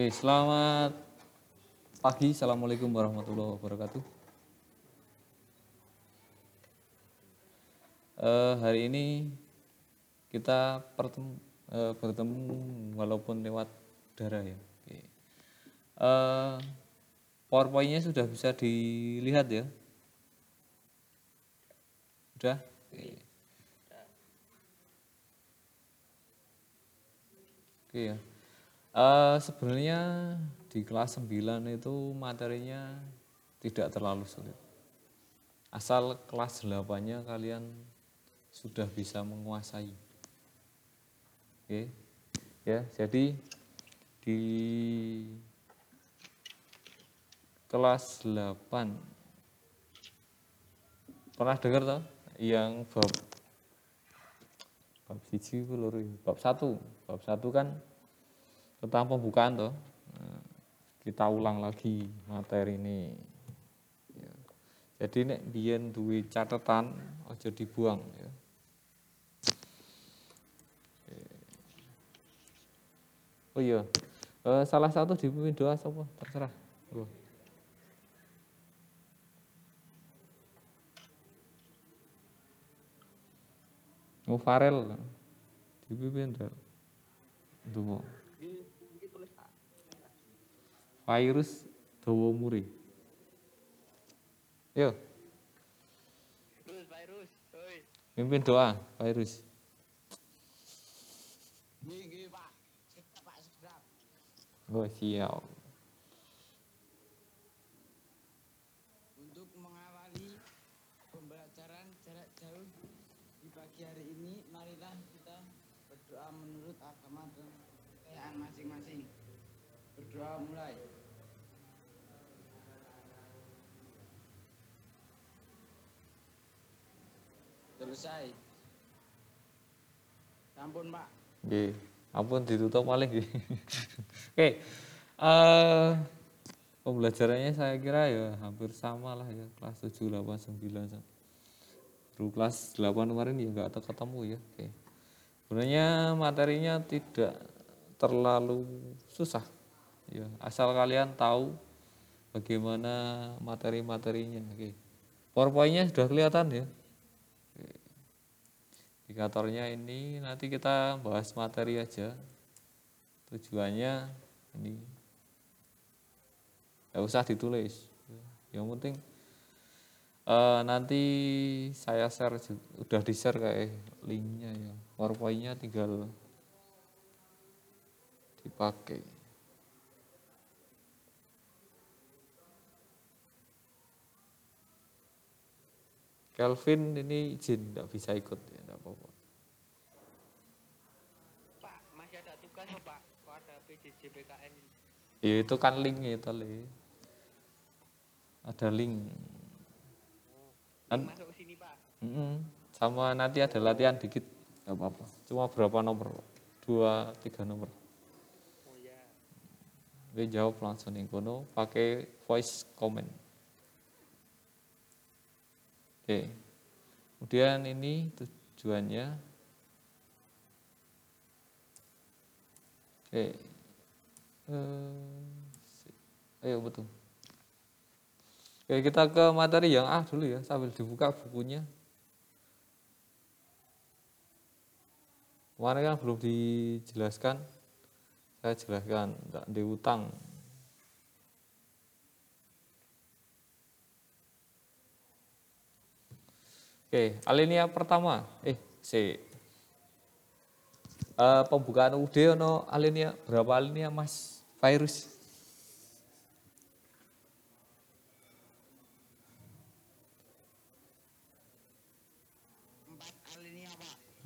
Oke, selamat pagi. Assalamualaikum warahmatullahi wabarakatuh. Eh, hari ini kita pertem- eh, bertemu walaupun lewat udara ya. Oke. Eh, PowerPoint-nya sudah bisa dilihat ya? Sudah? Oke. Oke ya. Eh, sebenarnya di kelas 9 itu materinya tidak terlalu sulit. Asal kelas 8-nya kalian sudah bisa menguasai. Oke. Ya, jadi di kelas 8 pernah dengar toh yang bab bab siji ya. bab satu bab satu kan tentang pembukaan Nah, kita ulang lagi materi ini Ya. jadi nek biyen duwe catatan aja dibuang ya Oke. oh iya Eh, salah satu dipimpin doa sapa terserah. Oh, Farel. Dipimpin Del. Donga. Virus dawa muri. Yo, virus, mimpin doa, Virus. Nggih, Pak. Oh, siap. Untuk mengawali pembelajaran jarak jauh di pagi hari ini, marilah kita berdoa menurut agama dan kepercayaan masing-masing. Berdoa mulai. Selesai. Sampun, Pak. Nggih. Ampun ditutup malih nggih. Oke. Eh pembelajarannya saya kira ya hampir sama lah ya kelas 7 8 9. Baru kelas 8 kemarin ya nggak ketemu ya. Oke. Sebenarnya materinya tidak terlalu susah. Ya, asal kalian tahu bagaimana materi-materinya. Oke. PowerPoint-nya sudah kelihatan ya. Indikatornya ini nanti kita bahas materi aja. Tujuannya ini nggak usah ditulis. Yang penting eh, nanti saya share udah di share kayak linknya ya. PowerPoint-nya tinggal dipakai. Kelvin ini izin nggak bisa ikut ya nggak apa-apa. Pak, masih ada tugas kok, Pak? Kok ada PJJ BKN ini? Ya itu kan link itu li. Ada link. Kan, Masuk ke sini, Pak. mm-mm. sama nanti ada latihan dikit, nggak apa-apa. Cuma berapa nomor? Dua, tiga nomor. Oh iya. Gue jawab langsung nih kono pakai voice comment. Oke. Kemudian ini tujuannya. Oke. Eh, si- ayo betul. Oke, kita ke materi yang A dulu ya, sambil dibuka bukunya. Kemarin kan belum dijelaskan. Saya jelaskan, tidak di utang. Oke, alinea pertama. Eh, C. Eh, pembukaan UD ono alinea berapa alinea Mas Virus?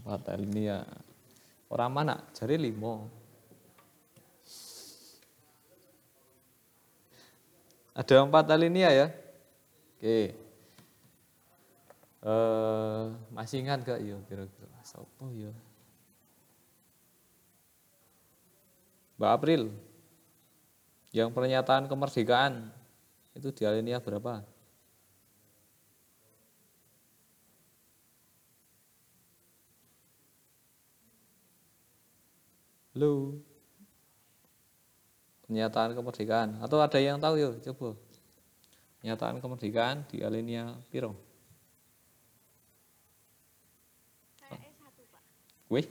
Empat alinea. Orang mana? Jari limo. Ada empat alinea ya? Oke. Eh, masih ingat gak yo kira-kira? Sopo yo? Mbak April. Yang pernyataan kemerdekaan itu di alinea berapa? Halo. Pernyataan kemerdekaan. Atau ada yang tahu yuk, coba. Pernyataan kemerdekaan di alinea piro? Wih.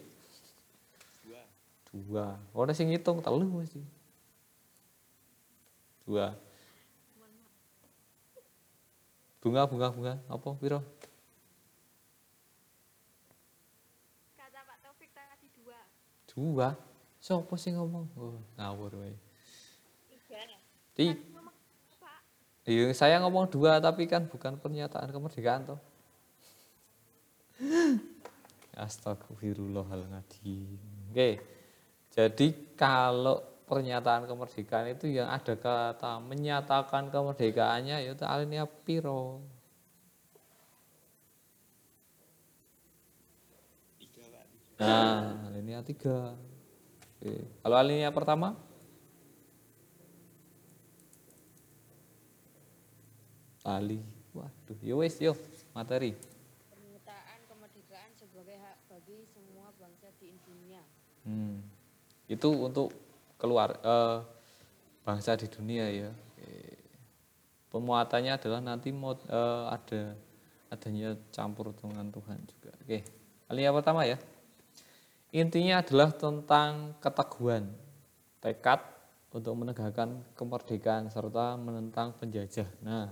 Dua. Dua. Orang sing ngitung telu mesti. Dua. Bunga, bunga, bunga. Apa piro? Kata Pak Taufik tadi dua. Dua. Siapa sih ngomong? Oh, ngawur wae. Tiga. Pak. iya, saya ngomong dua tapi kan bukan pernyataan kemerdekaan toh. Astagfirullahaladzim. Oke. Jadi kalau pernyataan kemerdekaan itu yang ada kata menyatakan kemerdekaannya yaitu alinea piro. Nah, alinea tiga. Oke. Kalau alinea pertama? Ali. Waduh, yo wis yo materi. Pernyataan kemerdekaan sebagai hak bagi semua bangsa di dunia. Hmm. Itu untuk keluar eh, bangsa di dunia ya. Pemuatannya adalah nanti mau eh, ada adanya campur dengan Tuhan juga. Oke. Alinea pertama ya. Intinya adalah tentang keteguhan, tekad untuk menegakkan kemerdekaan serta menentang penjajah. Nah,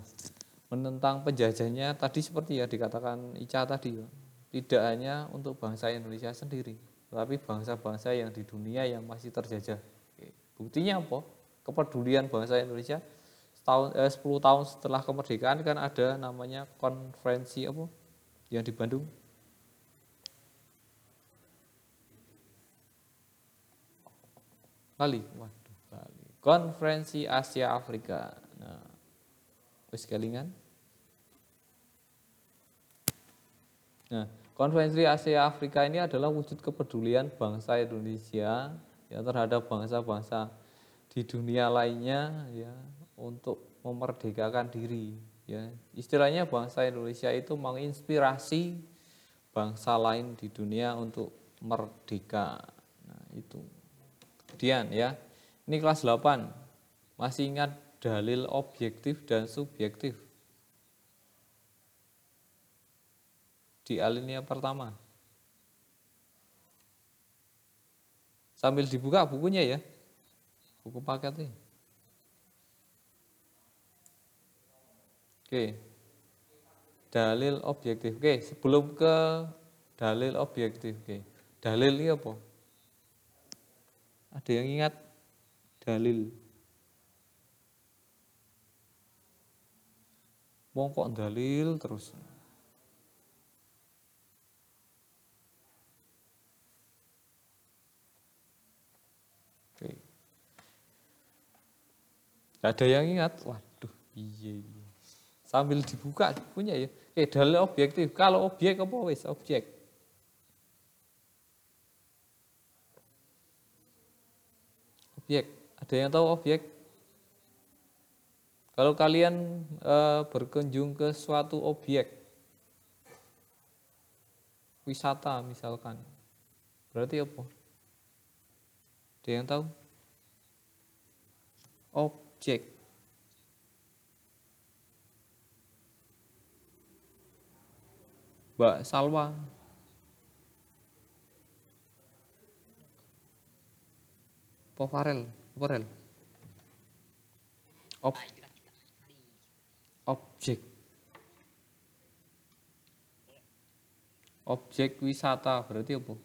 menentang penjajahnya tadi seperti ya dikatakan Ica tadi tidak hanya untuk bangsa Indonesia sendiri, tetapi bangsa-bangsa yang di dunia yang masih terjajah. Buktinya apa? Kepedulian bangsa Indonesia setahun eh, 10 tahun setelah kemerdekaan kan ada namanya konferensi apa yang di Bandung Bali, waduh Bali. Konferensi Asia Afrika. Nah, wis kelingan. Nah, konferensi Asia Afrika ini adalah wujud kepedulian bangsa Indonesia ya terhadap bangsa-bangsa di dunia lainnya ya untuk memerdekakan diri ya. Istilahnya bangsa Indonesia itu menginspirasi bangsa lain di dunia untuk merdeka. Nah, itu. Kemudian ya, ini kelas 8. Masih ingat dalil objektif dan subjektif? Di alinea pertama. Sambil dibuka bukunya ya. Buku paketnya. Oke. Dalil objektif. Oke, sebelum ke dalil objektif. Oke. Dalil ini apa? Ada yang ingat dalil? Wong kok dalil terus. Oke. Gak ada yang ingat? Waduh, iya iya. Sambil dibuka punya ya. Oke, dalil objektif. Kalau objek apa wis? Objek. Objek. Ada yang tahu objek? Kalau kalian e, berkunjung ke suatu objek wisata misalkan, berarti apa? Ada yang tahu? Objek. Mbak Salwa. Apa Farel? Apa Rel? Ob objek. Objek wisata berarti apa?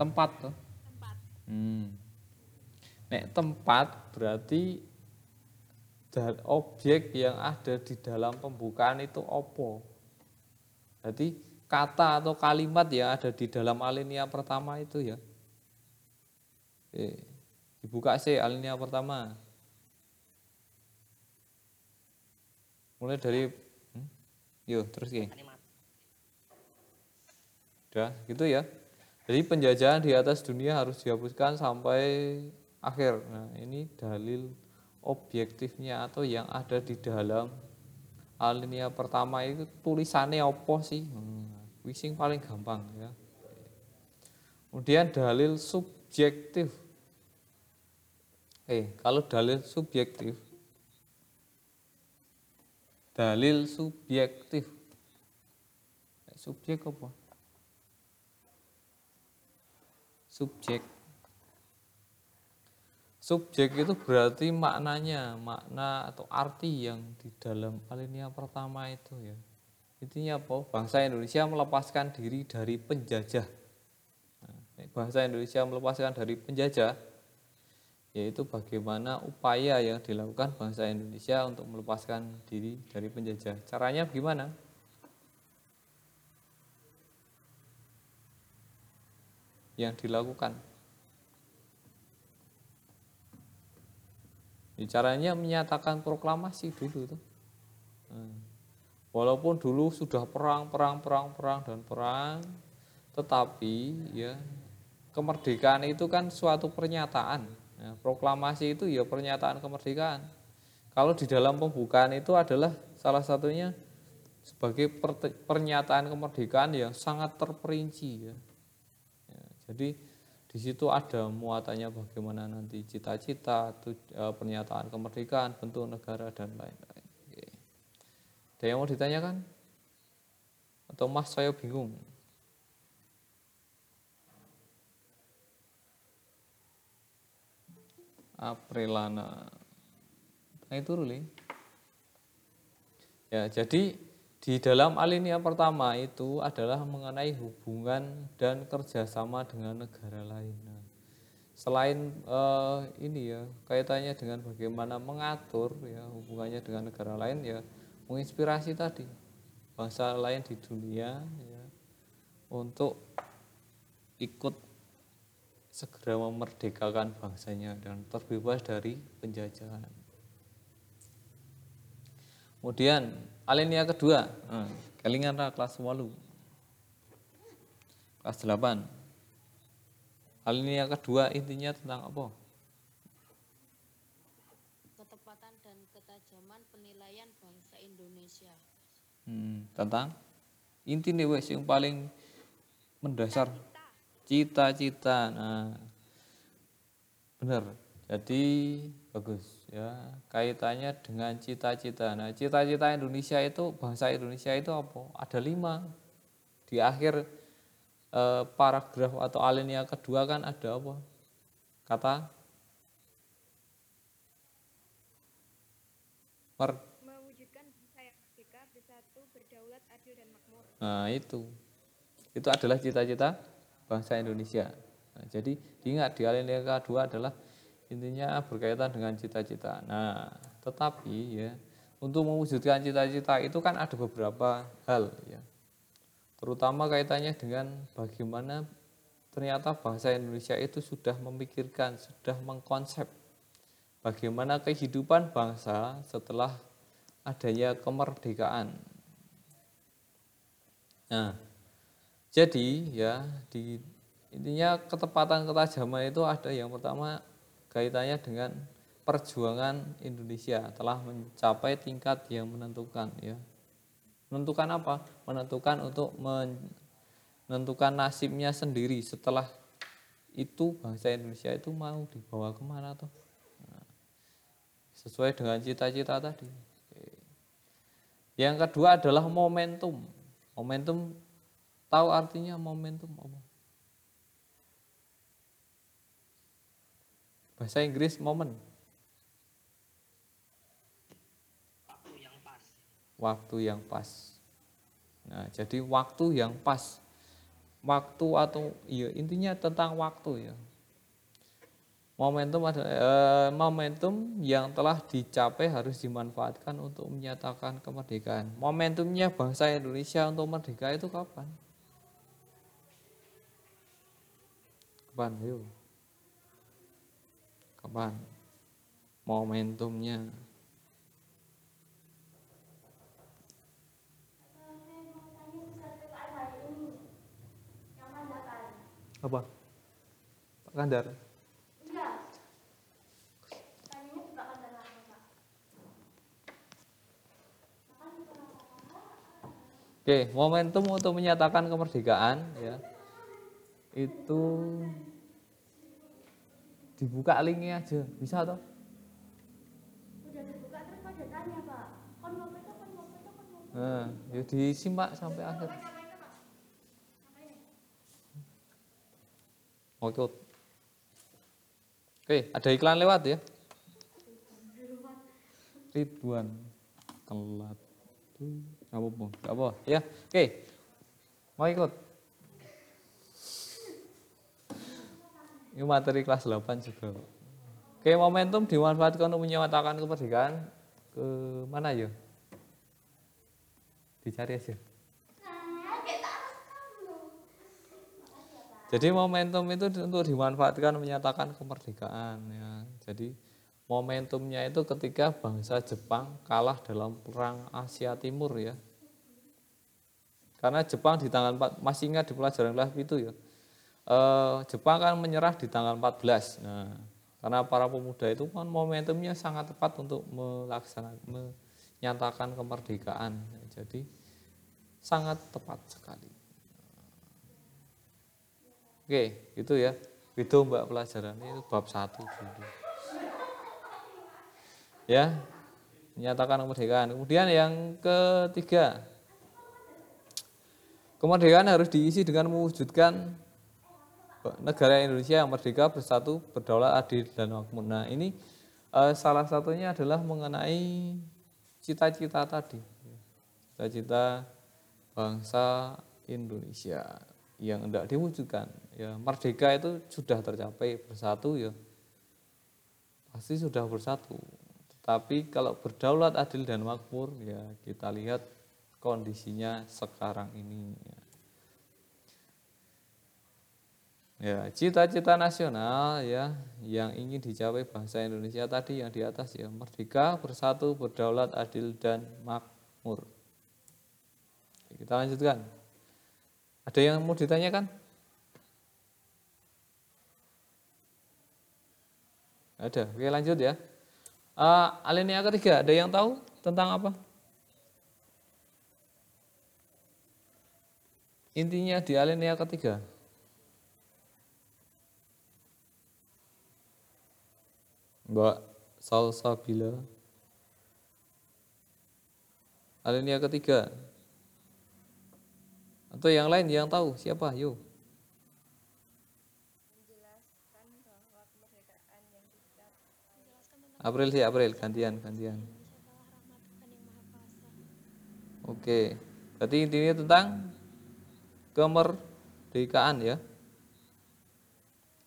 Tempat toh? Hmm. Nek tempat berarti dan objek yang ada di dalam pembukaan itu opo. Jadi kata atau kalimat yang ada di dalam alinea pertama itu ya. Oke. Dibuka sih alinea pertama. Mulai dari hmm? yuk terus ya. Udah gitu ya. Jadi penjajahan di atas dunia harus dihapuskan sampai akhir. Nah, ini dalil objektifnya atau yang ada di dalam alinea pertama itu tulisannya apa sih? Hmm, wishing paling gampang ya. Kemudian dalil subjektif. Eh, kalau dalil subjektif dalil subjektif. Eh, Subjek apa? Subjek. Subjek itu berarti maknanya, makna atau arti yang di dalam alinea pertama itu ya. Intinya apa? Bangsa Indonesia melepaskan diri dari penjajah. Nah, bangsa Indonesia melepaskan dari penjajah, yaitu bagaimana upaya yang dilakukan bangsa Indonesia untuk melepaskan diri dari penjajah. Caranya gimana? Yang dilakukan. Ya, caranya menyatakan proklamasi dulu tuh. Nah, walaupun dulu sudah perang, perang, perang, perang dan perang, tetapi ya kemerdekaan itu kan suatu pernyataan. Ya, proklamasi itu ya pernyataan kemerdekaan. Kalau di dalam pembukaan itu adalah salah satunya sebagai pernyataan kemerdekaan yang sangat terperinci ya. Jadi di situ ada muatannya bagaimana nanti cita-cita, eh, pernyataan kemerdekaan, bentuk negara dan lain-lain. Ada yang mau ditanyakan? Atau Mas saya bingung? Aprilana. Nah itu Ruli. Ya, jadi di dalam alinea pertama itu adalah mengenai hubungan dan kerjasama dengan negara lain. Nah, selain eh, ini ya kaitannya dengan bagaimana mengatur ya hubungannya dengan negara lain ya menginspirasi tadi bangsa lain di dunia ya untuk ikut segera memerdekakan bangsanya dan terbebas dari penjajahan. Kemudian alinea kedua, nah, kelingan ra kelas 8. Kelas 8. Alinea kedua intinya tentang apa? Ketepatan dan ketajaman penilaian bangsa Indonesia. Hmm, tentang inti nih wes yang paling mendasar cita-cita. Nah, benar. Jadi bagus ya kaitannya dengan cita-cita. Nah, cita-cita Indonesia itu bangsa Indonesia itu apa? Ada lima. Di akhir eh, paragraf atau alinea kedua kan ada apa? Kata per Mewujudkan bangsa yang merdeka, bersatu, berdaulat, adil, dan makmur. Nah itu, itu adalah cita-cita bangsa Indonesia. Nah, jadi diingat di alinea kedua adalah intinya berkaitan dengan cita-cita. Nah, tetapi ya untuk mewujudkan cita-cita itu kan ada beberapa hal ya, terutama kaitannya dengan bagaimana ternyata bangsa Indonesia itu sudah memikirkan, sudah mengkonsep bagaimana kehidupan bangsa setelah adanya kemerdekaan. Nah, jadi ya di intinya ketepatan ketajaman itu ada yang pertama kaitannya dengan perjuangan Indonesia telah mencapai tingkat yang menentukan ya. Menentukan apa? Menentukan untuk menentukan nasibnya sendiri setelah itu bangsa Indonesia itu mau dibawa ke mana tuh? Nah, sesuai dengan cita-cita tadi. Yang kedua adalah momentum. Momentum tahu artinya momentum apa? Bahasa Inggris momen. waktu yang pas Waktu yang pas. Nah, jadi waktu yang pas. Waktu atau iya intinya tentang waktu ya. Momentum adalah eh, momentum yang telah dicapai harus dimanfaatkan untuk menyatakan kemerdekaan. Momentumnya bangsa Indonesia untuk merdeka itu kapan? Kapan? Yuk. Kapan? Momentumnya. Apa? Pak Kandar. Oke, momentum untuk menyatakan kemerdekaan ya. itu dibuka linknya aja bisa toh? Udah dibuka terus pada tanya pak. Kon mau itu, kon mau itu, kon mau nah ya disimak sampai akhir. oke oke. Ada iklan lewat ya? Ridwan telat apa-apa nggak apa ya oke. Mau ikut ini materi kelas 8 juga. Oke momentum dimanfaatkan untuk menyatakan kemerdekaan. Ke mana ya? Dicari aja. Jadi momentum itu untuk dimanfaatkan menyatakan kemerdekaan ya. Jadi momentumnya itu ketika bangsa Jepang kalah dalam perang Asia Timur ya. Karena Jepang di tanggal 4 masih ingat di pelajaran kelas itu ya eh, Jepang kan menyerah di tanggal 14 nah karena para pemuda itu kan momentumnya sangat tepat untuk melaksanakan menyatakan kemerdekaan. Jadi sangat tepat sekali. Oke itu ya. Itu mbak pelajaran itu bab satu dulu. Ya menyatakan kemerdekaan. Kemudian yang ketiga. Kemerdekaan harus diisi dengan mewujudkan negara Indonesia yang merdeka, bersatu, berdaulat, adil, dan makmur. Nah ini eh, salah satunya adalah mengenai cita-cita tadi. Cita-cita bangsa Indonesia yang tidak diwujudkan. Ya, merdeka itu sudah tercapai, bersatu ya pasti sudah bersatu. Tetapi kalau berdaulat, adil, dan makmur, ya kita lihat kondisinya sekarang ini. Ya, cita-cita nasional ya yang ingin dicapai bangsa Indonesia tadi yang di atas ya merdeka, bersatu, berdaulat, adil dan makmur. Kita lanjutkan. Ada yang mau ditanyakan? Ada. Oke, lanjut ya. Uh, alinea ketiga, ada yang tahu tentang apa? Intinya di alinea ketiga. Mbak Salsabila. Alinea ketiga. Atau yang lain yang tahu siapa? Yuk. April sih April gantian gantian. Oke. Berarti intinya tentang kemerdekaan ya.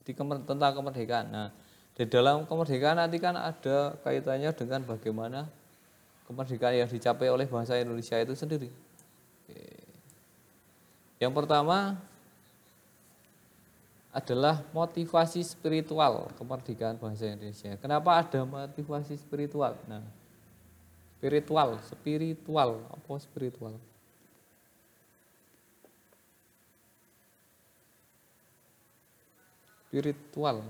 Di kemer, tentang kemerdekaan. Nah, di dalam kemerdekaan nanti kan ada kaitannya dengan bagaimana kemerdekaan yang dicapai oleh bangsa Indonesia itu sendiri. Yang pertama adalah motivasi spiritual kemerdekaan bangsa Indonesia. Kenapa ada motivasi spiritual? Nah, spiritual, spiritual, apa spiritual? Spiritual,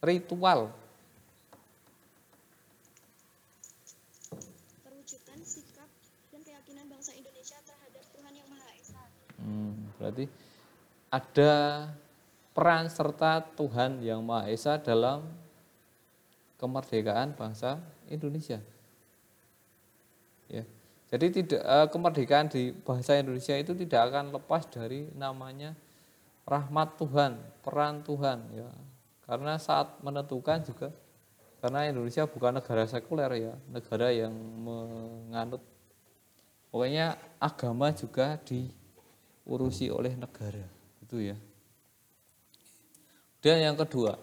ritual, terwujudkan sikap dan keyakinan bangsa Indonesia terhadap Tuhan Yang Maha Esa. Hmm, berarti ada peran serta Tuhan Yang Maha Esa dalam kemerdekaan bangsa Indonesia. Ya. Jadi tidak eh, kemerdekaan di bangsa Indonesia itu tidak akan lepas dari namanya rahmat Tuhan, peran Tuhan ya. Karena saat menentukan juga karena Indonesia bukan negara sekuler ya, negara yang menganut pokoknya agama juga diurusi oleh negara itu ya. Dan yang kedua,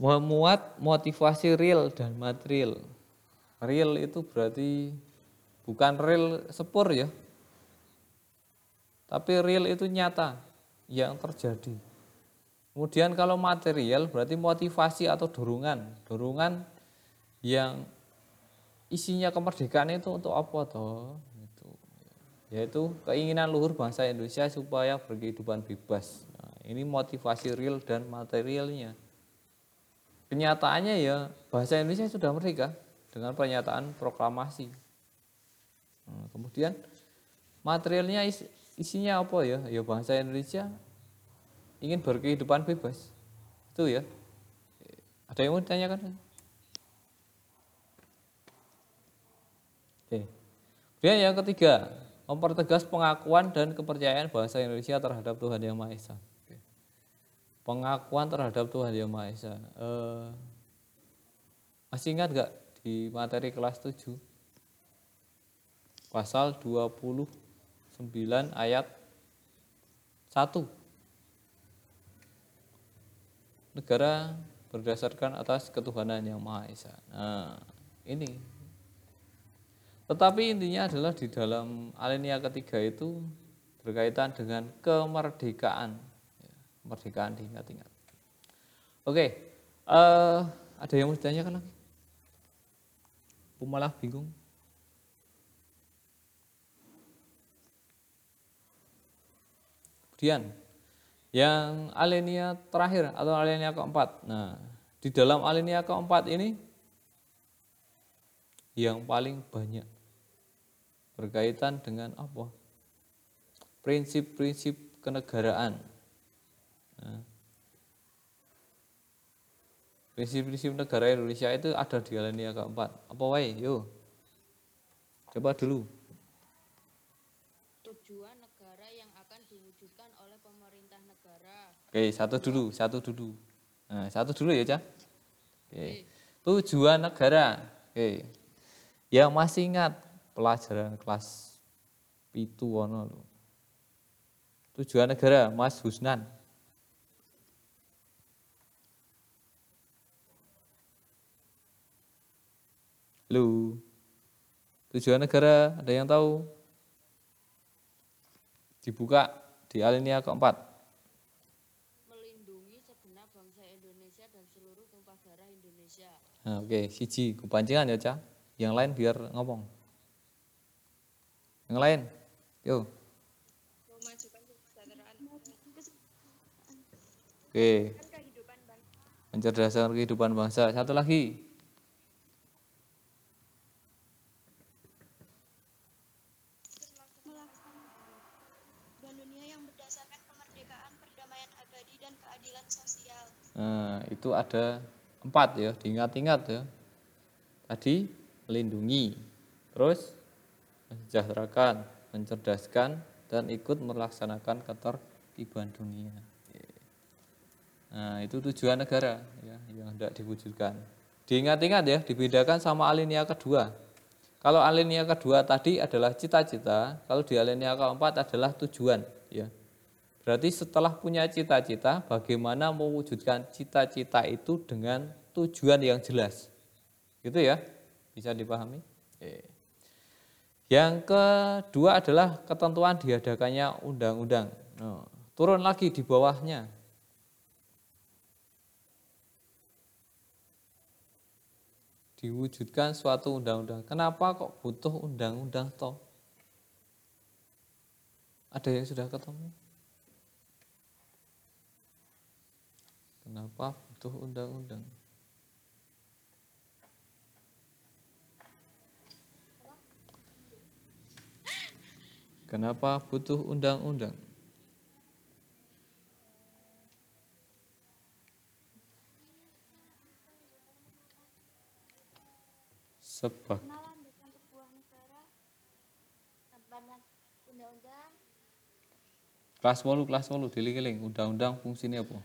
memuat motivasi real dan material. Real itu berarti bukan real sepur ya. Tapi real itu nyata yang terjadi. Kemudian kalau material berarti motivasi atau dorongan. Dorongan yang isinya kemerdekaan itu untuk apa toh? Itu. Yaitu keinginan luhur bangsa Indonesia supaya berkehidupan bebas. Nah, ini motivasi real dan materialnya. Kenyataannya ya bahasa Indonesia sudah merdeka dengan pernyataan proklamasi. Nah, kemudian materialnya is- isinya apa ya? Ya bangsa Indonesia ingin berkehidupan bebas. Itu ya. Ada yang mau ditanyakan? Oke. Kemudian yang ketiga, mempertegas pengakuan dan kepercayaan bangsa Indonesia terhadap Tuhan Yang Maha Esa. Pengakuan terhadap Tuhan Yang Maha Esa. Eh, masih ingat nggak di materi kelas 7? Pasal 29 ayat 1. Negara berdasarkan atas ketuhanan yang Maha Esa. Nah, ini tetapi intinya adalah di dalam alinea ketiga itu berkaitan dengan kemerdekaan. Ya, kemerdekaan diingat-ingat. Oke, eh, ada yang mau ditanyakan lagi? Aku malah bingung. Kemudian, yang alinea terakhir atau alinea keempat. Nah, di dalam alinea keempat ini yang paling banyak berkaitan dengan apa? Prinsip-prinsip kenegaraan. Nah, Prinsip-prinsip negara Indonesia itu ada di alinea keempat. Apa wae? Yo. Coba dulu. Tujuan negara yang akan diwujudkan oleh pemerintah negara. Oke, satu dulu, satu dulu. Nah, satu dulu ya, Cah. Oke. Tujuan negara. Oke. Yang masih ingat pelajaran kelas itu ono lho. Tujuan negara, Mas Husnan. Lu. Tujuan negara, ada yang tahu? Dibuka di alinea keempat. Melindungi segenap bangsa Indonesia dan seluruh tumpah darah Indonesia. Nah, oke, siji kepancingan ya, Cah. Yang lain biar ngomong. Yang lain. Yo. Oke. bangsa. Mencerdaskan kehidupan bangsa. Satu lagi. Nah, itu ada empat ya, diingat-ingat ya. Tadi melindungi, terus mensejahterakan, mencerdaskan, dan ikut melaksanakan ketertiban dunia. Nah, itu tujuan negara ya, yang hendak diwujudkan. Diingat-ingat ya, dibedakan sama alinea kedua. Kalau alinea kedua tadi adalah cita-cita, kalau di alinea keempat adalah tujuan. Ya. Berarti setelah punya cita-cita, bagaimana mewujudkan cita-cita itu dengan tujuan yang jelas. Gitu ya, bisa dipahami? Yang kedua adalah ketentuan diadakannya undang-undang. Nah, turun lagi di bawahnya. Diwujudkan suatu undang-undang. Kenapa kok butuh undang-undang toh? Ada yang sudah ketemu? Kenapa butuh undang-undang? Kenapa butuh undang-undang? Sebab kelas 8 kelas 8 dililing undang-undang fungsinya apa?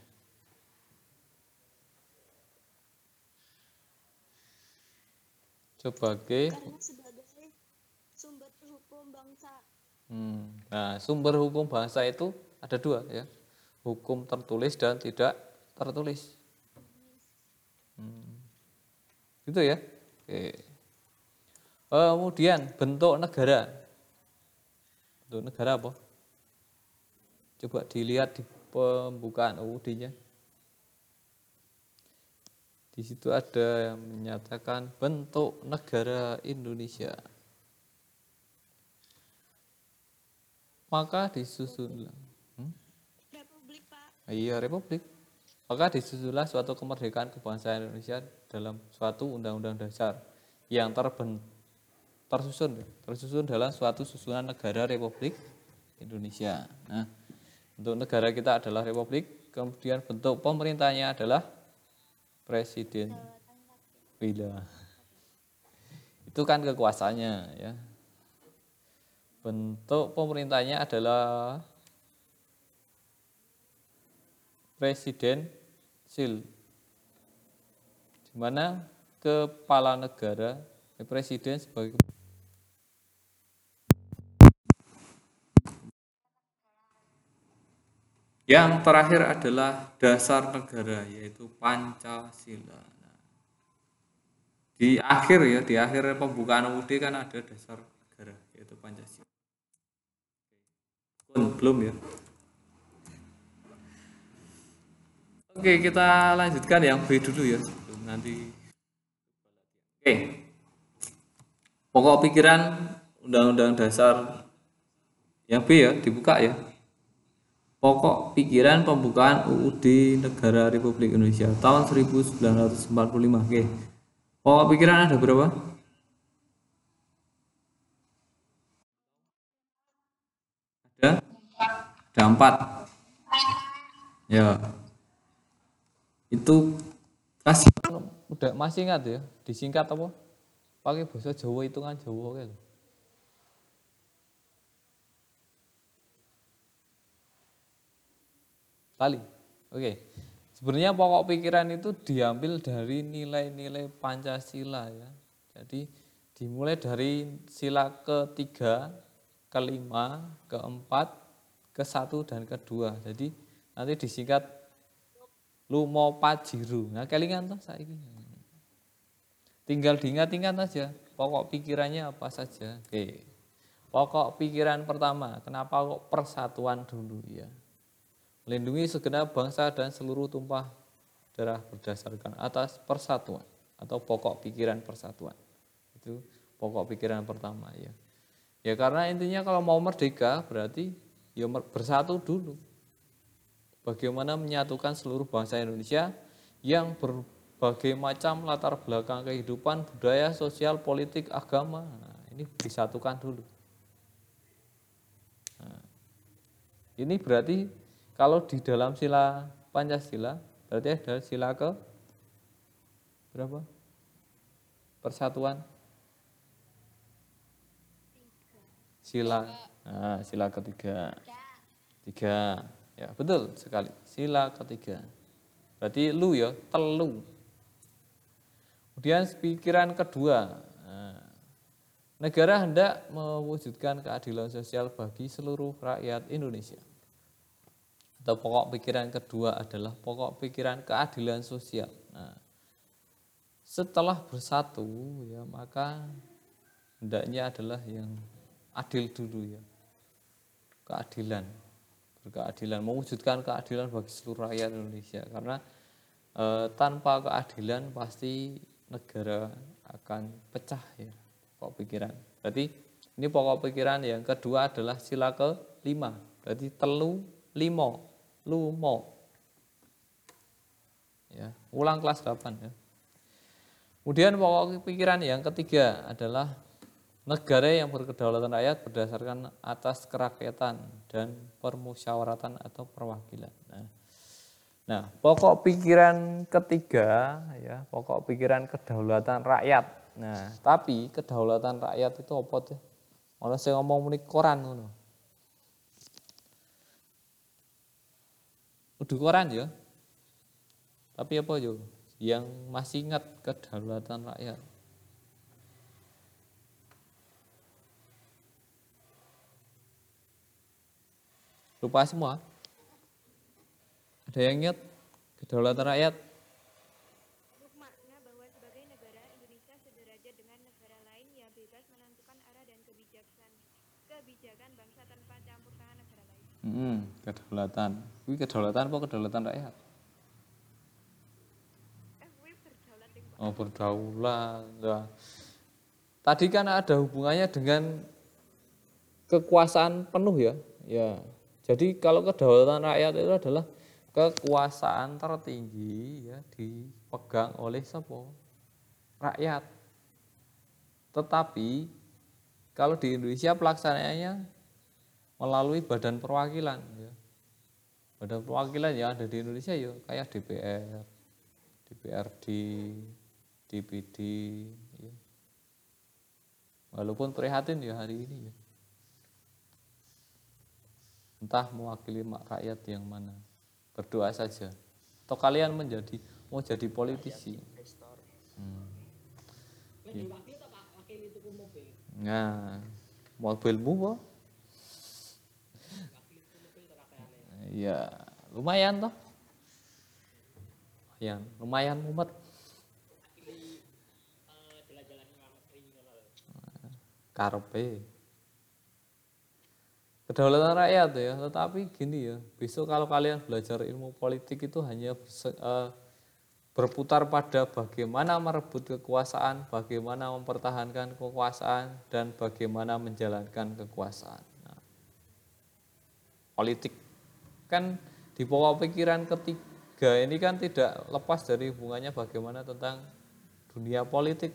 Sebagai Karena sebagai sumber hukum bangsa. Hmm. Nah, sumber hukum bahasa itu ada dua ya. Hukum tertulis dan tidak tertulis. Hmm. Gitu ya. Oke. Kemudian bentuk negara. Bentuk negara apa? Coba dilihat di pembukaan UUD-nya. Di situ ada yang menyatakan bentuk negara Indonesia. Maka disusunlah. Hmm? Republik, Pak. Iya, republik. Maka disusunlah suatu kemerdekaan kebangsaan Indonesia dalam suatu undang-undang dasar yang terben, tersusun tersusun dalam suatu susunan negara Republik Indonesia. Nah, untuk negara kita adalah republik, kemudian bentuk pemerintahnya adalah presiden. Bila. Itu kan kekuasaannya ya. Bentuk pemerintahnya adalah presiden sil di mana kepala negara eh, presiden sebagai Yang terakhir adalah dasar negara yaitu Pancasila. Nah, di akhir ya, di akhir pembukaan UUD kan ada dasar negara yaitu Pancasila. Belum, belum ya. Oke, kita lanjutkan yang B dulu ya, sebelum nanti. Oke. Pokok pikiran Undang-Undang Dasar yang B ya, dibuka ya pokok pikiran pembukaan UUD Negara Republik Indonesia tahun 1945. Oke. Pokok pikiran ada berapa? Ada? Ada empat. Ya. Itu kasih udah masih ingat ya disingkat apa pakai bahasa Jawa hitungan Jawa kan Kali. Oke. Sebenarnya pokok pikiran itu diambil dari nilai-nilai Pancasila ya. Jadi dimulai dari sila ketiga, kelima, keempat, ke satu dan kedua. Jadi nanti disingkat lumo pajiru. Nah kelingan tuh saya ini. Tinggal diingat-ingat saja pokok pikirannya apa saja. Oke. Pokok pikiran pertama, kenapa kok persatuan dulu ya? Melindungi segenap bangsa dan seluruh tumpah darah berdasarkan atas persatuan atau pokok pikiran persatuan. Itu pokok pikiran pertama ya. Ya karena intinya kalau mau merdeka berarti ya bersatu dulu. Bagaimana menyatukan seluruh bangsa Indonesia yang berbagai macam latar belakang kehidupan, budaya, sosial, politik, agama. Nah, ini disatukan dulu. Nah, ini berarti kalau di dalam sila Pancasila berarti ada sila ke berapa? Persatuan. Sila. Nah, sila ketiga. Tiga. Ya, betul sekali. Sila ketiga. Berarti lu ya, telu. Kemudian pikiran kedua. Nah, negara hendak mewujudkan keadilan sosial bagi seluruh rakyat Indonesia atau pokok pikiran kedua adalah pokok pikiran keadilan sosial. Nah, setelah bersatu ya maka hendaknya adalah yang adil dulu ya. Keadilan. Berkeadilan mewujudkan keadilan bagi seluruh rakyat Indonesia karena e, tanpa keadilan pasti negara akan pecah ya pokok pikiran. Berarti ini pokok pikiran yang kedua adalah sila ke lima. Berarti telu limo lumo. Ya, ulang kelas 8 ya. Kemudian pokok pikiran yang ketiga adalah negara yang berkedaulatan rakyat berdasarkan atas kerakyatan dan permusyawaratan atau perwakilan. Nah, nah pokok pikiran ketiga ya, pokok pikiran kedaulatan rakyat. Nah, tapi kedaulatan rakyat itu apa tuh? Orang saya ngomong muni koran ngono. Udah koran ya. Tapi apa yo? Yang masih ingat kedaulatan rakyat. Lupa semua? Ada yang ingat kedaulatan rakyat? Makna bahwa sebagai negara Indonesia sederajat dengan negara lain yang bebas menentukan arah dan kebijakan kebijakan bangsa tanpa campur tangan negara lain. Hmm, kedaulatan. Ini kedaulatan apa kedaulatan rakyat? Oh, berdaulat. Nah, tadi kan ada hubungannya dengan kekuasaan penuh ya. Ya. Jadi kalau kedaulatan rakyat itu adalah kekuasaan tertinggi ya dipegang oleh siapa? Rakyat. Tetapi kalau di Indonesia pelaksanaannya melalui badan perwakilan ya. Badan perwakilan yang ada di Indonesia ya kayak DPR, DPRD, DPD ya. Walaupun prihatin ya hari ini ya. Entah mewakili rakyat yang mana. Berdoa saja. Atau kalian menjadi mau jadi politisi. Hmm. Ya. Nah, mobilmu kok? Ya, lumayan toh. Lumayan, lumayan mumet. Karpe. Kedaulatan rakyat ya, tetapi gini ya, besok kalau kalian belajar ilmu politik itu hanya eh, berputar pada bagaimana merebut kekuasaan, bagaimana mempertahankan kekuasaan, dan bagaimana menjalankan kekuasaan. Nah, politik kan di pokok pikiran ketiga ini kan tidak lepas dari hubungannya bagaimana tentang dunia politik.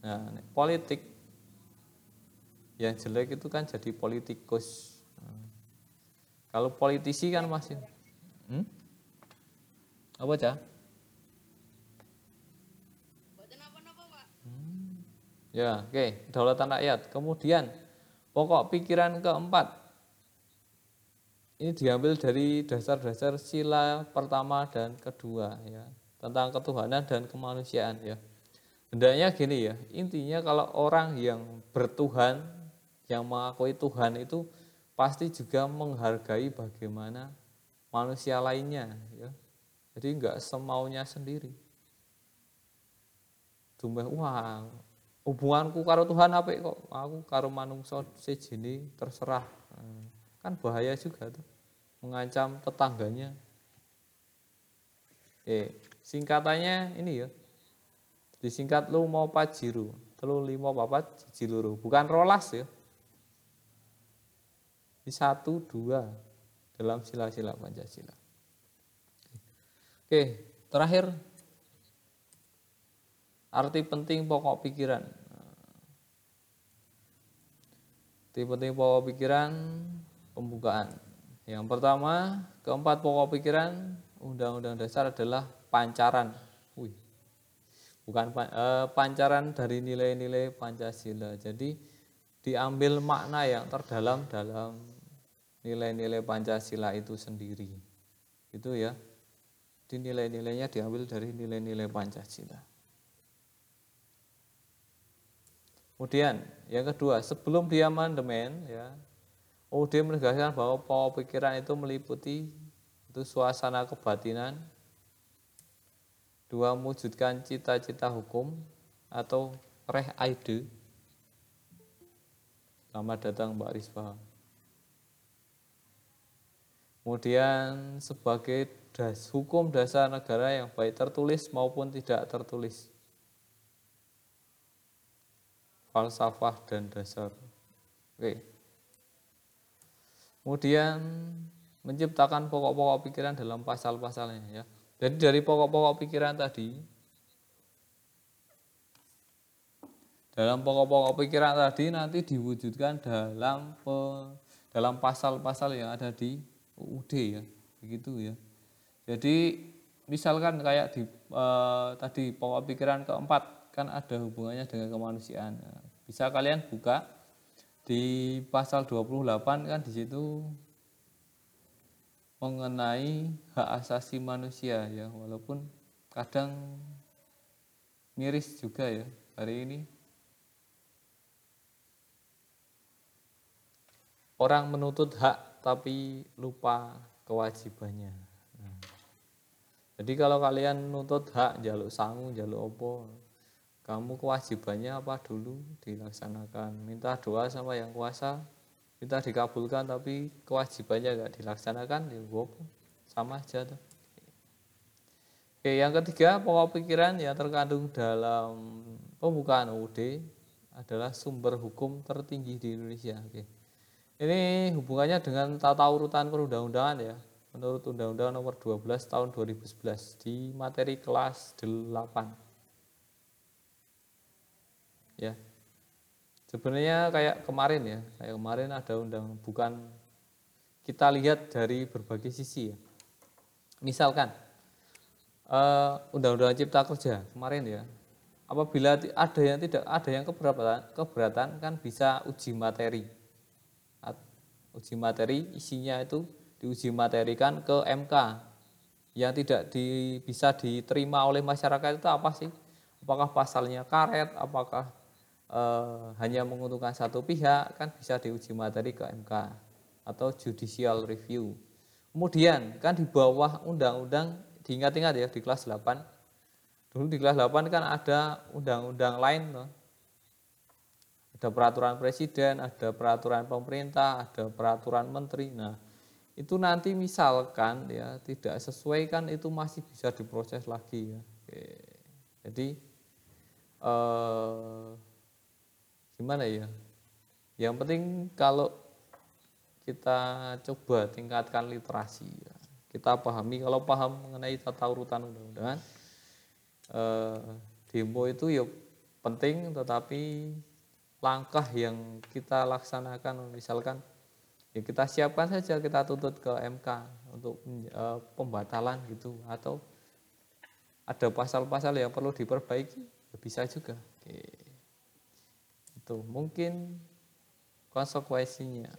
Nah, politik yang jelek itu kan jadi politikus. Kalau politisi kan masih, hmm? apa cah? Hmm. Ya, oke, kedaulatan rakyat. Kemudian pokok pikiran keempat ini diambil dari dasar-dasar sila pertama dan kedua ya tentang ketuhanan dan kemanusiaan ya. Hendaknya gini ya, intinya kalau orang yang bertuhan, yang mengakui Tuhan itu pasti juga menghargai bagaimana manusia lainnya ya. Jadi enggak semaunya sendiri. Dumeh wah, hubunganku karo Tuhan apa kok aku karo manungsa sejini terserah. Nah, kan bahaya juga tuh mengancam tetangganya. Eh singkatannya ini ya. Disingkat lu mau pajiru telu lima papat jiluru bukan rolas ya. Di satu dua dalam sila-sila Pancasila. Oke terakhir. Arti penting pokok pikiran. Arti penting pokok pikiran pembukaan. Yang pertama, keempat pokok pikiran Undang-Undang Dasar adalah pancaran. Wih. Bukan eh, pancaran dari nilai-nilai Pancasila. Jadi diambil makna yang terdalam dalam nilai-nilai Pancasila itu sendiri. Itu ya. Di nilai-nilainya diambil dari nilai-nilai Pancasila. Kemudian yang kedua, sebelum dia amandemen ya, UUD menegaskan bahwa pokok pikiran itu meliputi itu suasana kebatinan, dua mewujudkan cita-cita hukum atau reh aide. Selamat datang Mbak Rispa. Kemudian sebagai das, hukum dasar negara yang baik tertulis maupun tidak tertulis. Falsafah dan dasar. Oke. Kemudian menciptakan pokok-pokok pikiran dalam pasal-pasalnya ya. Jadi dari pokok-pokok pikiran tadi dalam pokok-pokok pikiran tadi nanti diwujudkan dalam pe, dalam pasal-pasal yang ada di UUD ya. Begitu ya. Jadi misalkan kayak di eh, tadi pokok pikiran keempat kan ada hubungannya dengan kemanusiaan. Nah, bisa kalian buka di pasal 28 kan di situ mengenai hak asasi manusia ya walaupun kadang miris juga ya hari ini. Orang menuntut hak tapi lupa kewajibannya. Nah, jadi kalau kalian menuntut hak jaluk sangu jaluk opo kamu kewajibannya apa dulu dilaksanakan minta doa sama yang kuasa minta dikabulkan tapi kewajibannya nggak dilaksanakan ya opo sama aja tuh Oke, yang ketiga pokok pikiran yang terkandung dalam pembukaan UUD adalah sumber hukum tertinggi di Indonesia. Oke. Ini hubungannya dengan tata urutan perundang-undangan ya. Menurut Undang-Undang Nomor 12 Tahun 2011 di materi kelas 8. Ya. sebenarnya kayak kemarin ya, kayak kemarin ada undang bukan kita lihat dari berbagai sisi ya. Misalkan eh, undang-undang Cipta Kerja kemarin ya, apabila ada yang tidak ada yang keberatan, keberatan kan bisa uji materi. At- Uji materi isinya itu diuji materikan ke MK yang tidak di- bisa diterima oleh masyarakat itu apa sih? Apakah pasalnya karet? Apakah eh, hanya menguntungkan satu pihak? Kan bisa diuji materi ke MK atau judicial review. Kemudian kan di bawah undang-undang diingat-ingat ya di kelas 8 dulu di kelas 8 kan ada undang-undang lain. Ada peraturan presiden, ada peraturan pemerintah, ada peraturan menteri. Nah, itu nanti misalkan ya tidak sesuai kan itu masih bisa diproses lagi ya. Oke. Jadi eh, gimana ya? Yang penting kalau kita coba tingkatkan literasi ya. Kita pahami kalau paham mengenai tata urutan undang-undangan eh, demo itu ya penting tetapi langkah yang kita laksanakan misalkan ya kita siapkan saja kita tuntut ke MK untuk eh, pembatalan gitu atau ada pasal-pasal yang perlu diperbaiki ya bisa juga. Itu mungkin konsekuensinya.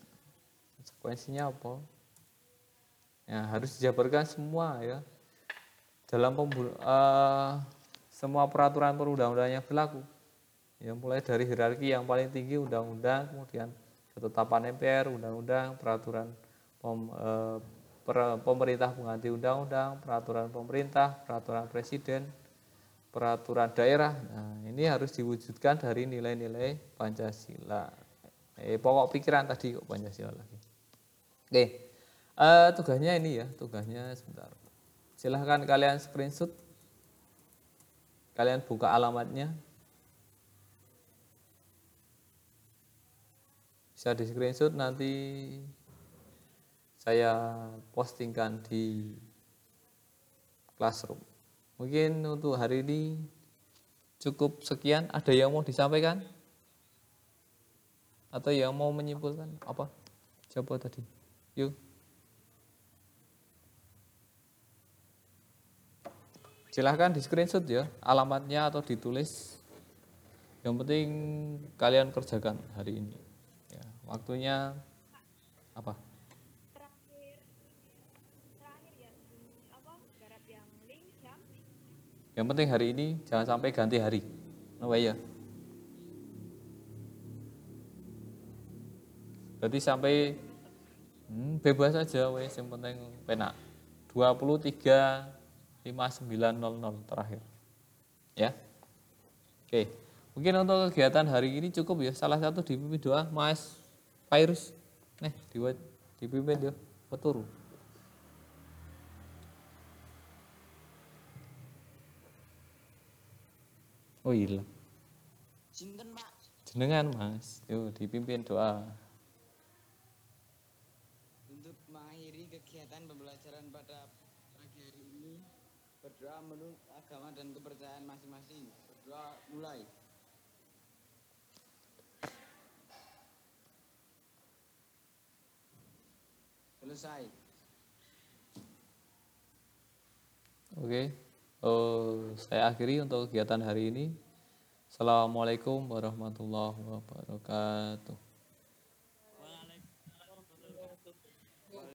Konsekuensinya apa? Ya harus dijabarkan semua ya. Dalam pembu- eh, semua peraturan perundang-undangan yang berlaku. Ya mulai dari hierarki yang paling tinggi undang-undang kemudian ketetapan MPR undang-undang peraturan pem- eh, per- pemerintah pengganti undang-undang peraturan pemerintah peraturan presiden peraturan daerah. Nah ini harus diwujudkan dari nilai-nilai Pancasila. Eh, pokok pikiran tadi kok Pancasila lagi. Oke eh, tugasnya ini ya tugasnya sebentar. Silahkan kalian screenshot. Kalian buka alamatnya. Bisa di screenshot nanti saya postingkan di classroom mungkin untuk hari ini cukup sekian. Ada yang mau disampaikan? Atau yang mau menyimpulkan? Apa? Siapa tadi? Yuk. Silahkan di screenshot ya alamatnya atau ditulis. Yang penting kalian kerjakan hari ini. Ya, waktunya apa Terakhir, terakhir ya, hmm, apa garap yang link jam yang penting hari ini jangan sampai ganti hari. No way ya? Berarti sampai hmm, bebas saja wes. Yang penting penak. 23 5900 terakhir. Ya? Oke. Mungkin untuk kegiatan hari ini cukup ya. Salah satu dipimpin doa mas Virus nih dipimpin dia peturu oh iya Sinten Pak? jenengan mas yuk dipimpin doa Untuk mengakhiri kegiatan pembelajaran pada pagi hari ini, berdoa menurut agama dan kepercayaan masing-masing. Berdoa mulai. Selesai. Oke, Oh, saya akhiri untuk kegiatan hari ini. Assalamualaikum warahmatullahi wabarakatuh.